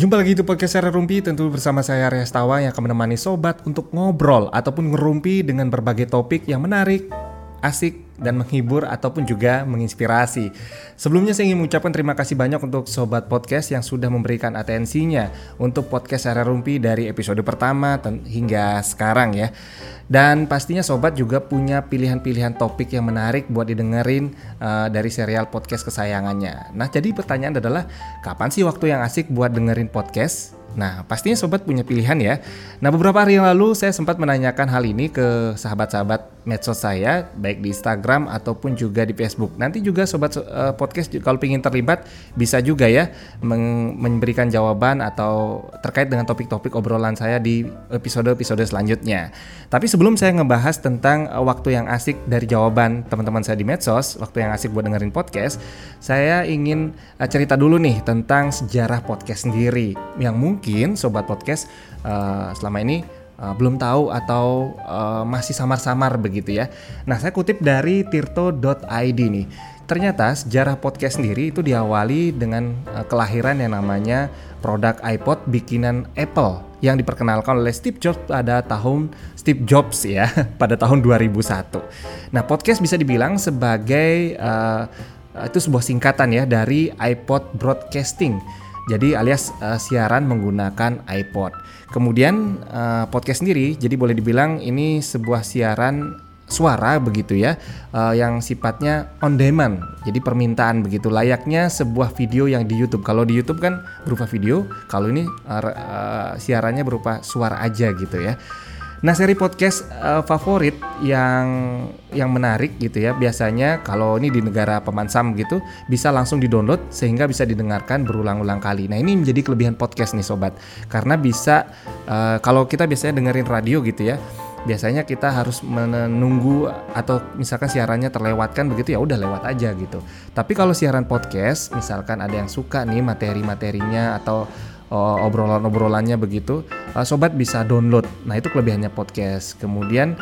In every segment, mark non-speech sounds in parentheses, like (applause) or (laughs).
Jumpa lagi di podcast Sere Rumpi, tentu bersama saya Arya Stawa yang akan menemani sobat untuk ngobrol ataupun ngerumpi dengan berbagai topik yang menarik, asik, dan menghibur ataupun juga menginspirasi. Sebelumnya saya ingin mengucapkan terima kasih banyak untuk sobat podcast yang sudah memberikan atensinya untuk podcast Sere Rumpi dari episode pertama hingga sekarang ya. Dan pastinya sobat juga punya pilihan-pilihan topik yang menarik buat didengerin uh, dari serial podcast kesayangannya. Nah, jadi pertanyaan adalah kapan sih waktu yang asik buat dengerin podcast? Nah, pastinya sobat punya pilihan ya. Nah, beberapa hari yang lalu saya sempat menanyakan hal ini ke sahabat-sahabat medsos saya, baik di Instagram ataupun juga di Facebook. Nanti juga sobat uh, podcast kalau ingin terlibat bisa juga ya memberikan jawaban atau terkait dengan topik-topik obrolan saya di episode-episode selanjutnya. Tapi sebelum saya ngebahas tentang uh, waktu yang asik dari jawaban teman-teman saya di medsos, waktu yang asik buat dengerin podcast, saya ingin uh, cerita dulu nih tentang sejarah podcast sendiri yang mungkin mungkin sobat podcast uh, selama ini uh, belum tahu atau uh, masih samar-samar begitu ya. Nah, saya kutip dari tirto.id nih. Ternyata sejarah podcast sendiri itu diawali dengan uh, kelahiran yang namanya produk iPod bikinan Apple yang diperkenalkan oleh Steve Jobs pada tahun Steve Jobs ya (laughs) pada tahun 2001. Nah, podcast bisa dibilang sebagai uh, itu sebuah singkatan ya dari iPod Broadcasting jadi alias uh, siaran menggunakan iPod. Kemudian uh, podcast sendiri, jadi boleh dibilang ini sebuah siaran suara begitu ya, uh, yang sifatnya on demand. Jadi permintaan begitu layaknya sebuah video yang di YouTube. Kalau di YouTube kan berupa video, kalau ini uh, uh, siarannya berupa suara aja gitu ya. Nah, seri podcast uh, favorit yang yang menarik gitu ya, biasanya kalau ini di negara pemansam gitu bisa langsung di-download sehingga bisa didengarkan berulang-ulang kali. Nah, ini menjadi kelebihan podcast nih sobat. Karena bisa uh, kalau kita biasanya dengerin radio gitu ya, biasanya kita harus menunggu atau misalkan siarannya terlewatkan begitu ya udah lewat aja gitu. Tapi kalau siaran podcast, misalkan ada yang suka nih materi-materinya atau uh, obrolan-obrolannya begitu, uh, sobat bisa download. Nah itu kelebihannya podcast. Kemudian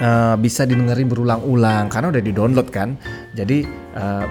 uh, bisa didengarin berulang-ulang karena udah di-download kan. Jadi uh,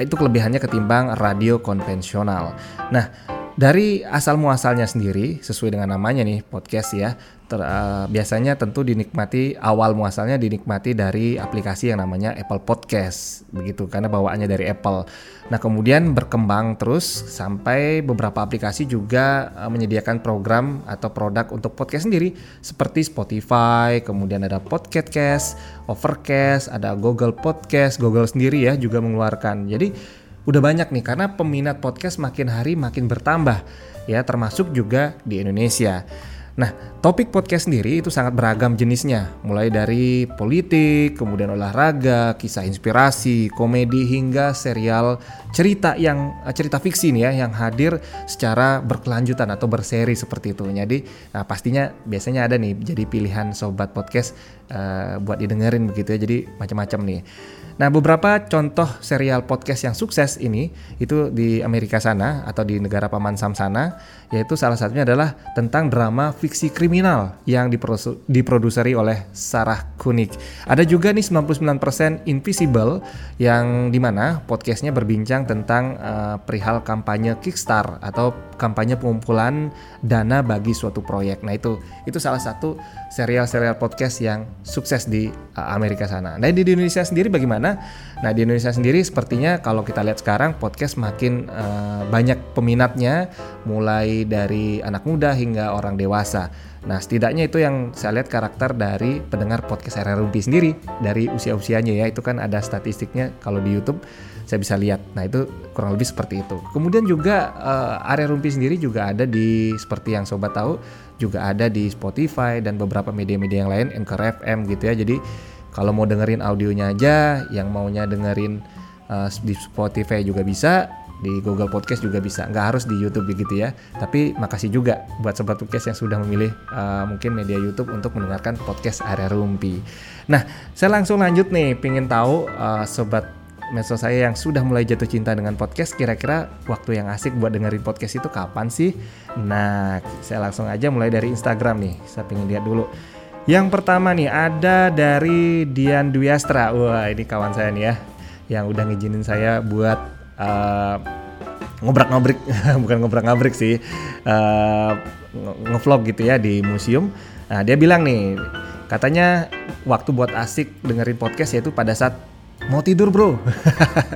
itu kelebihannya ketimbang radio konvensional. Nah dari asal muasalnya sendiri sesuai dengan namanya nih podcast ya ter, uh, biasanya tentu dinikmati awal muasalnya dinikmati dari aplikasi yang namanya Apple Podcast begitu karena bawaannya dari Apple. Nah kemudian berkembang terus sampai beberapa aplikasi juga uh, menyediakan program atau produk untuk podcast sendiri seperti Spotify, kemudian ada Podcast, Overcast, ada Google Podcast, Google sendiri ya juga mengeluarkan. Jadi udah banyak nih karena peminat podcast makin hari makin bertambah ya termasuk juga di Indonesia. Nah, topik podcast sendiri itu sangat beragam jenisnya, mulai dari politik, kemudian olahraga, kisah inspirasi, komedi hingga serial cerita yang eh, cerita fiksi nih ya yang hadir secara berkelanjutan atau berseri seperti itu. Jadi, nah pastinya biasanya ada nih jadi pilihan sobat podcast uh, buat didengerin begitu ya. Jadi macam-macam nih. Nah, beberapa contoh serial podcast yang sukses ini itu di Amerika sana atau di negara Paman Sam sana, yaitu salah satunya adalah tentang drama fiksi kriminal yang diproduseri oleh Sarah Koenig. Ada juga nih 99% Invisible yang di mana podcastnya berbincang tentang uh, perihal kampanye Kickstarter atau kampanye pengumpulan dana bagi suatu proyek. Nah itu itu salah satu serial-serial podcast yang sukses di uh, Amerika sana. Nah di Indonesia sendiri bagaimana? Nah di Indonesia sendiri sepertinya kalau kita lihat sekarang podcast makin uh, banyak peminatnya, mulai dari anak muda hingga orang dewasa. Nah setidaknya itu yang saya lihat karakter dari pendengar podcast area Rumpi sendiri dari usia-usianya ya itu kan ada statistiknya kalau di YouTube saya bisa lihat. Nah itu kurang lebih seperti itu. Kemudian juga uh, area Rumpi sendiri juga ada di seperti yang sobat tahu juga ada di Spotify dan beberapa media-media yang lain Anchor FM gitu ya. Jadi kalau mau dengerin audionya aja, yang maunya dengerin uh, di Spotify juga bisa, di Google Podcast juga bisa. Nggak harus di YouTube begitu ya. Tapi makasih juga buat sobat podcast yang sudah memilih uh, mungkin media YouTube untuk mendengarkan podcast area Rumpi. Nah, saya langsung lanjut nih, pengen tahu uh, sobat medsos saya yang sudah mulai jatuh cinta dengan podcast, kira-kira waktu yang asik buat dengerin podcast itu kapan sih? Nah, saya langsung aja mulai dari Instagram nih. Saya pengen lihat dulu. Yang pertama nih ada dari Dian Dwiastra. Wah, ini kawan saya nih ya yang udah ngizinin saya buat uh, ngobrak-ngabrik (laughs) bukan ngobrak-ngabrik sih uh, ngevlog gitu ya di museum. Nah, dia bilang nih katanya waktu buat asik dengerin podcast yaitu pada saat mau tidur, Bro.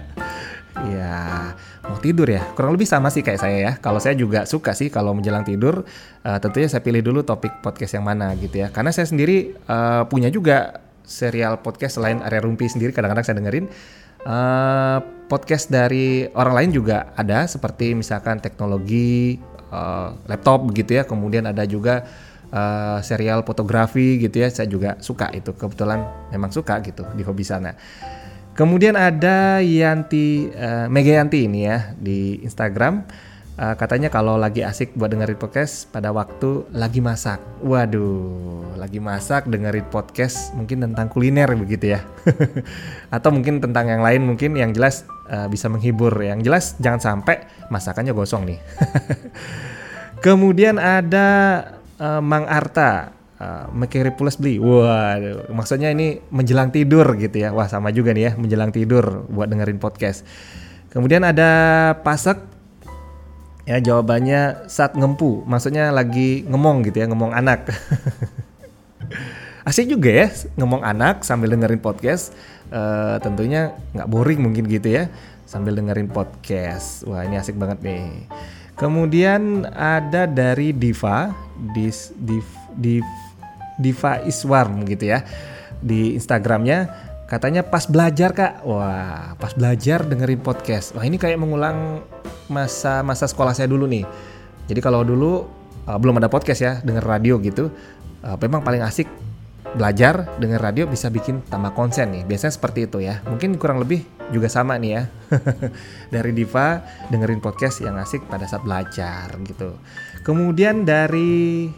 (laughs) ya, mau tidur ya. Kurang lebih sama sih kayak saya ya. Kalau saya juga suka sih kalau menjelang tidur uh, tentunya saya pilih dulu topik podcast yang mana gitu ya. Karena saya sendiri uh, punya juga serial podcast selain area rumpi sendiri kadang-kadang saya dengerin uh, podcast dari orang lain juga ada seperti misalkan teknologi uh, laptop begitu ya kemudian ada juga uh, serial fotografi gitu ya saya juga suka itu kebetulan memang suka gitu di hobi sana kemudian ada Yanti uh, Mega Yanti ini ya di Instagram Uh, katanya kalau lagi asik buat dengerin podcast pada waktu lagi masak. Waduh, lagi masak dengerin podcast mungkin tentang kuliner begitu ya. (laughs) Atau mungkin tentang yang lain mungkin yang jelas uh, bisa menghibur. Yang jelas jangan sampai masakannya gosong nih. (laughs) Kemudian ada uh, Mang Arta. Uh, Mekiri Plus beli, wah, maksudnya ini menjelang tidur gitu ya, wah sama juga nih ya, menjelang tidur buat dengerin podcast. Kemudian ada Pasek Ya jawabannya saat ngempu, maksudnya lagi ngomong gitu ya, ngomong anak. (laughs) Asik juga ya ngomong anak sambil dengerin podcast. Uh, tentunya nggak boring mungkin gitu ya, sambil dengerin podcast. Wah ini asik banget nih. Kemudian ada dari Diva, Div, Div, Diva Iswarm gitu ya di Instagramnya. Katanya pas belajar kak. Wah pas belajar dengerin podcast. Wah ini kayak mengulang masa masa sekolah saya dulu nih. Jadi kalau dulu uh, belum ada podcast ya denger radio gitu uh, memang paling asik belajar denger radio bisa bikin tambah konsen nih. Biasanya seperti itu ya. Mungkin kurang lebih juga sama nih ya. (laughs) Dari Diva dengerin podcast yang asik pada saat belajar gitu. Kemudian dari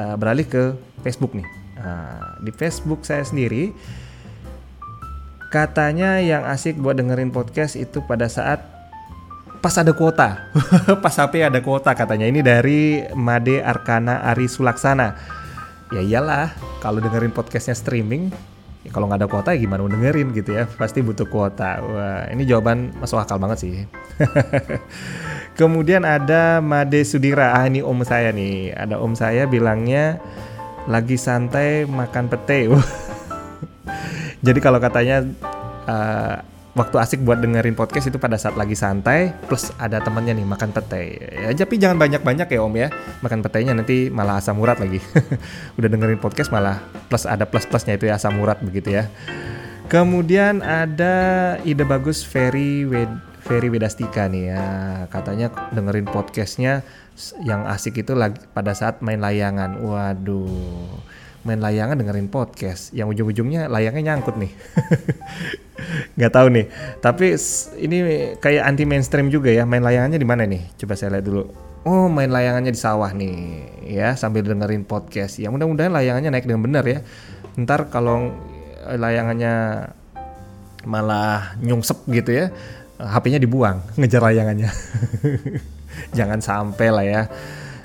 uh, beralih ke Facebook nih uh, di Facebook saya sendiri katanya yang asik buat dengerin podcast itu pada saat pas ada kuota. (laughs) pas HP ada kuota katanya. Ini dari Made Arkana Ari Sulaksana. Ya iyalah, kalau dengerin podcastnya streaming, ya kalau nggak ada kuota ya gimana mau dengerin gitu ya. Pasti butuh kuota. Wah, ini jawaban masuk akal banget sih. (laughs) Kemudian ada Made Sudira. Ah ini om saya nih. Ada om saya bilangnya lagi santai makan pete. (laughs) Jadi kalau katanya uh, waktu asik buat dengerin podcast itu pada saat lagi santai plus ada temannya nih makan pete ya tapi jangan banyak-banyak ya om ya makan petenya nanti malah asam urat lagi (laughs) udah dengerin podcast malah plus ada plus-plusnya itu ya asam urat begitu ya kemudian ada ide bagus Ferry Wed Ferry Wedastika nih ya. Katanya dengerin podcastnya yang asik itu lagi pada saat main layangan. Waduh. Main layangan dengerin podcast. Yang ujung-ujungnya layangnya nyangkut nih. (laughs) Nggak tahu nih. Tapi ini kayak anti mainstream juga ya. Main layangannya di mana nih? Coba saya lihat dulu. Oh main layangannya di sawah nih ya sambil dengerin podcast. Ya mudah-mudahan layangannya naik dengan benar ya. Ntar kalau layangannya malah nyungsep gitu ya HP-nya dibuang (laughs) ngejar layangannya (laughs) jangan sampai lah ya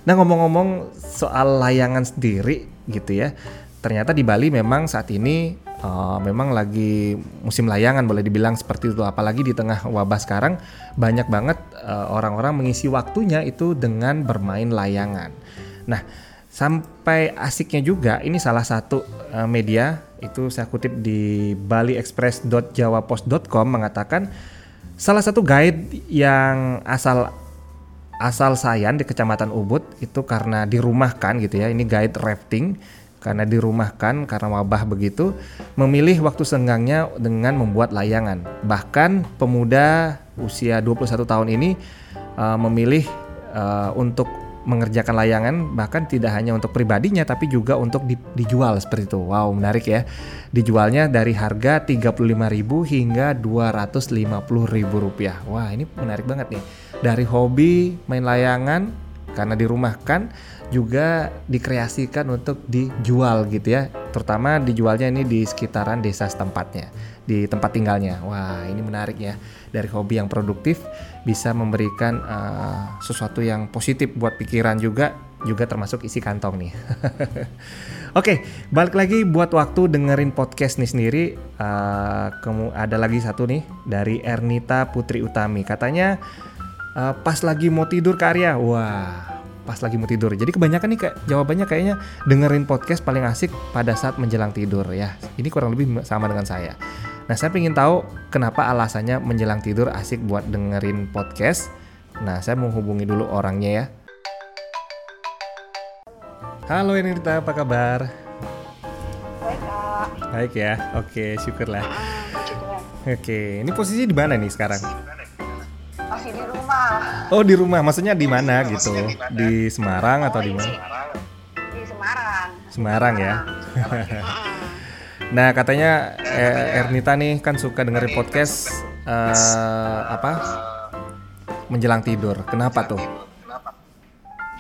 nah ngomong-ngomong soal layangan sendiri gitu ya. Ternyata di Bali memang saat ini uh, memang lagi musim layangan boleh dibilang seperti itu. Apalagi di tengah wabah sekarang banyak banget uh, orang-orang uh, mengisi waktunya itu dengan bermain layangan. Nah, sampai asiknya juga ini salah satu uh, media itu saya kutip di baliexpress.jawapost.com mengatakan salah satu guide yang asal asal Sayan di Kecamatan Ubud itu karena dirumahkan gitu ya. Ini guide rafting karena dirumahkan karena wabah begitu memilih waktu senggangnya dengan membuat layangan. Bahkan pemuda usia 21 tahun ini uh, memilih uh, untuk mengerjakan layangan bahkan tidak hanya untuk pribadinya tapi juga untuk di, dijual seperti itu. Wow, menarik ya. Dijualnya dari harga 35.000 hingga 250.000 rupiah. Wah, ini menarik banget nih. Dari hobi main layangan karena dirumahkan juga dikreasikan untuk dijual gitu ya. Terutama dijualnya ini di sekitaran desa setempatnya, di tempat tinggalnya. Wah, ini menarik ya. Dari hobi yang produktif bisa memberikan uh, sesuatu yang positif buat pikiran juga juga termasuk isi kantong nih. (laughs) Oke, balik lagi buat waktu dengerin podcast nih sendiri. Uh, ada lagi satu nih dari Ernita Putri Utami. Katanya uh, pas lagi mau tidur karya. Wah, pas lagi mau tidur. Jadi kebanyakan nih kayak jawabannya kayaknya dengerin podcast paling asik pada saat menjelang tidur ya. Ini kurang lebih sama dengan saya. Nah, saya ingin tahu kenapa alasannya menjelang tidur asik buat dengerin podcast. Nah, saya mau hubungi dulu orangnya ya. Halo Enita, apa kabar? Baik, Kak. Baik ya, oke syukurlah. Tuhan. Oke, ini posisi di mana nih sekarang? Masih di rumah. Oh di rumah, maksudnya di mana gitu? Di Semarang atau di Oh, mana? ini Di Semarang. Semarang ya. (laughs) Nah katanya eh, Ernita nih kan suka dengerin podcast eh, apa? Menjelang tidur. Kenapa tuh?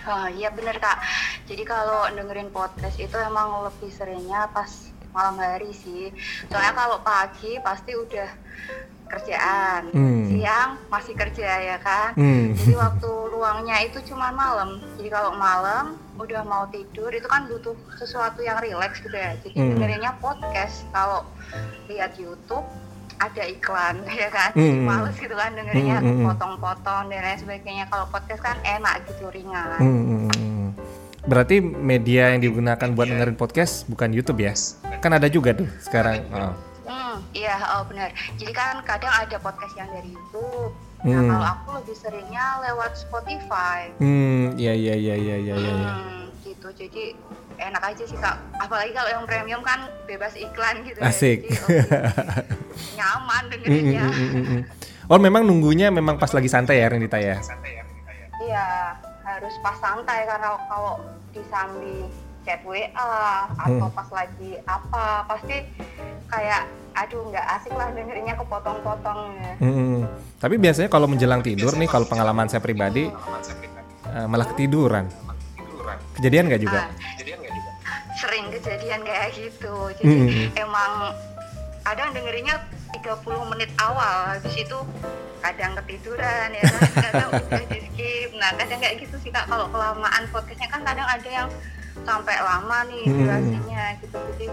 Oh iya bener kak. Jadi kalau dengerin podcast itu emang lebih seringnya pas malam hari sih. Soalnya kalau pagi pasti udah kerjaan, Hmm. siang masih kerja ya kan. Hmm. Jadi waktu luangnya itu cuma malam. Jadi kalau malam udah mau tidur itu kan butuh sesuatu yang rileks gitu ya. Jadi Hmm. dengerinnya podcast. Kalau lihat YouTube ada iklan (laughs) ya kan. Hmm. males gitu kan dengerinnya Hmm, hmm, potong-potong dan lain sebagainya. Kalau podcast kan enak gitu ringan. Hmm, hmm, hmm. Berarti media yang digunakan buat dengerin podcast bukan YouTube ya? Kan ada juga tuh sekarang. Oh. Hmm, iya, oh benar. Jadi kan kadang ada podcast yang dari YouTube. Nah, Hmm. kalau aku lebih seringnya lewat Spotify. Hmm, iya iya iya iya iya iya. iya. Hmm, gitu. Jadi enak aja sih kak. Apalagi kalau yang premium kan bebas iklan gitu. Asik. Ya. Jadi (laughs) nyaman Hmm, dengerinnya. hmm, hmm, hmm, hmm. Oh memang nunggunya memang pas lagi santai ya Renita ya? Iya, harus pas santai karena kalau disambi chat WA atau Hmm. pas lagi apa pasti kayak aduh nggak asik lah dengerinnya kepotong-potong ya. Hmm. Tapi biasanya kalau menjelang tidur nih, kalau pengalaman saya pribadi eh, malah ketiduran. Kejadian nggak juga? Ah, sering kejadian kayak gitu jadi Hmm. emang kadang dengerinnya 30 menit awal habis itu kadang ketiduran ya kan kadang udah di skip nah kadang kayak gitu sih kak kalau kelamaan podcastnya kan kadang ada yang sampai lama nih Hmm. durasinya gitu jadi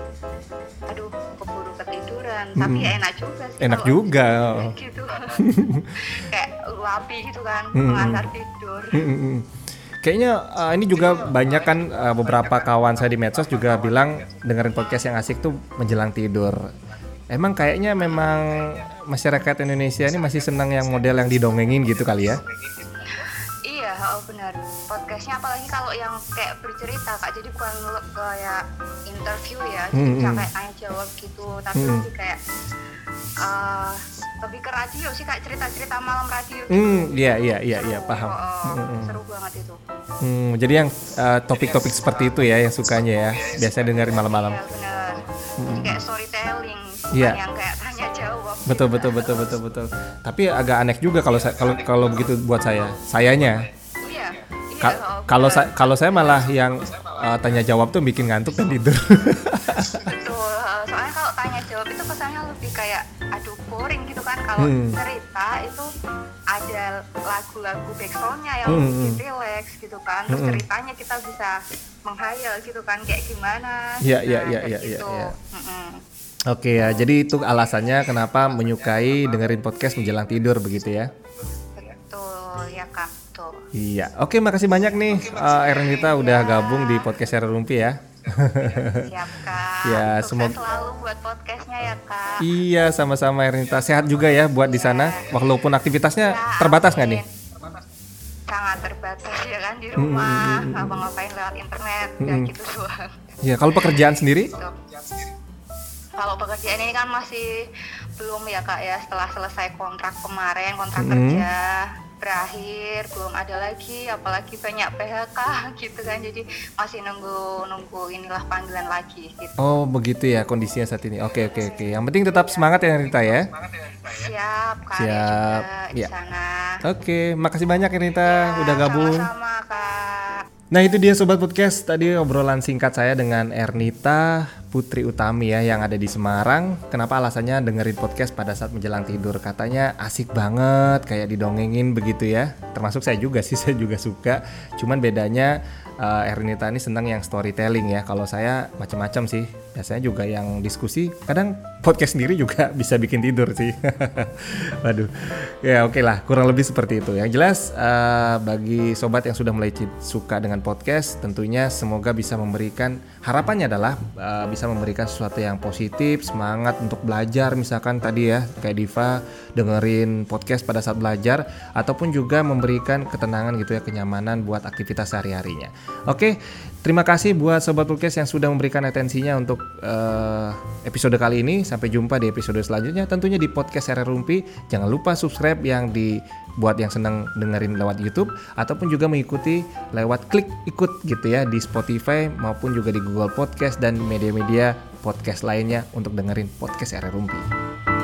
aduh keburu ketiduran tapi Hmm. ya enak juga sih Enak juga. (laughs) gitu (laughs) kayak lapi gitu kan Hmm. pengantar tidur Hmm, hmm, hmm. Kayaknya eh, ini juga banyak kan eh, beberapa kawan saya di medsos juga bilang dengerin podcast yang asik tuh menjelang tidur. Emang kayaknya memang masyarakat Indonesia ini masih senang yang model yang didongengin gitu kali ya? Iya, oh benar. Podcastnya apalagi kalau yang kayak bercerita kak, jadi bukan kayak interview ya, jadi Hmm, bisa hmm. kayak tanya jawab gitu, tapi Hmm. lebih kayak eh, lebih ke radio sih kak, cerita-cerita malam radio. Gitu. Hmm, iya iya iya iya paham. oh, oh, Hmm, hmm. Seru banget itu. Hmm, jadi yang eh, topik-topik seperti itu ya yang sukanya ya, biasanya dengerin malam-malam. Iya benar. Jadi kayak storytelling, bukan Iya. yang kayak tanya jawab. Betul betul betul betul betul. Tapi agak aneh juga kalau saya kalau kalau begitu buat saya. Sayanya Iya. Iya. Ka- oh, kalau saya kalau saya malah yang eh, tanya jawab tuh bikin ngantuk dan tidur. Betul, soalnya kalau tanya jawab itu kesannya lebih kayak aduh boring gitu kan kalau Hmm. cerita itu ada lagu-lagu backsoundnya yang Hmm, bikin hmm. relax gitu kan terus Hmm. ceritanya kita bisa menghayal gitu kan kayak gimana Iya, iya, Nah, iya, kayak iya, iya, gitu. iya. Mm-mm. Oke ya, jadi itu alasannya kenapa menyukai dengerin podcast menjelang tidur begitu ya? betul ya kak betul Iya. Oke, makasih banyak nih uh, Ernita udah gabung di podcast Era Rumpi ya. siap kak Ya, semoga- selalu buat podcastnya ya kak iya, sama-sama Ernita. Sehat juga ya buat di sana. Walaupun aktivitasnya Ya, terbatas nggak nih? sangat terbatas ya kan di mm, rumah mm, mm, ngapa-ngapain lewat internet Mm, ya gitu doang Iya, kalau pekerjaan sendiri? Gitu. Kalau pekerjaan ini kan masih belum ya kak ya setelah selesai kontrak kemarin kontrak Mm. kerja berakhir belum ada lagi apalagi banyak PHK (laughs) gitu kan jadi masih nunggu nunggu inilah panggilan lagi gitu Oh, begitu ya kondisinya saat ini. Oke, oke, oke. Yang penting tetap semangat ya Ernita ya. siap kak Siap. juga di Ya. sana Oke, makasih banyak Ernita Ya, udah gabung. sama-sama kak Nah itu dia Sobat Podcast, tadi obrolan singkat saya dengan Ernita Putri Utami ya yang ada di Semarang. Kenapa alasannya dengerin podcast pada saat menjelang tidur? Katanya asik banget kayak didongengin begitu ya. Termasuk saya juga sih, (laughs) saya juga suka. Cuman bedanya uh, Ernita ini senang yang storytelling ya. Kalau saya macam-macam sih. Biasanya juga yang diskusi. Kadang podcast sendiri juga (laughs) bisa bikin tidur sih. (laughs) Waduh. Ya oke okay lah, kurang lebih seperti itu. Yang jelas uh, bagi sobat yang sudah mulai suka dengan podcast, tentunya semoga bisa memberikan harapannya adalah uh, bisa memberikan sesuatu yang positif, semangat untuk belajar misalkan tadi ya kayak Diva dengerin podcast pada saat belajar ataupun juga memberikan ketenangan gitu ya, kenyamanan buat aktivitas sehari-harinya. Oke, terima kasih buat sobat podcast yang sudah memberikan atensinya untuk uh, episode kali ini. Sampai jumpa di episode selanjutnya tentunya di podcast Sere Rumpi. Jangan lupa subscribe yang dibuat yang senang dengerin lewat YouTube ataupun juga mengikuti lewat klik ikut gitu ya di Spotify maupun juga di Google Podcast dan media-media podcast lainnya untuk dengerin podcast Sere Rumpi.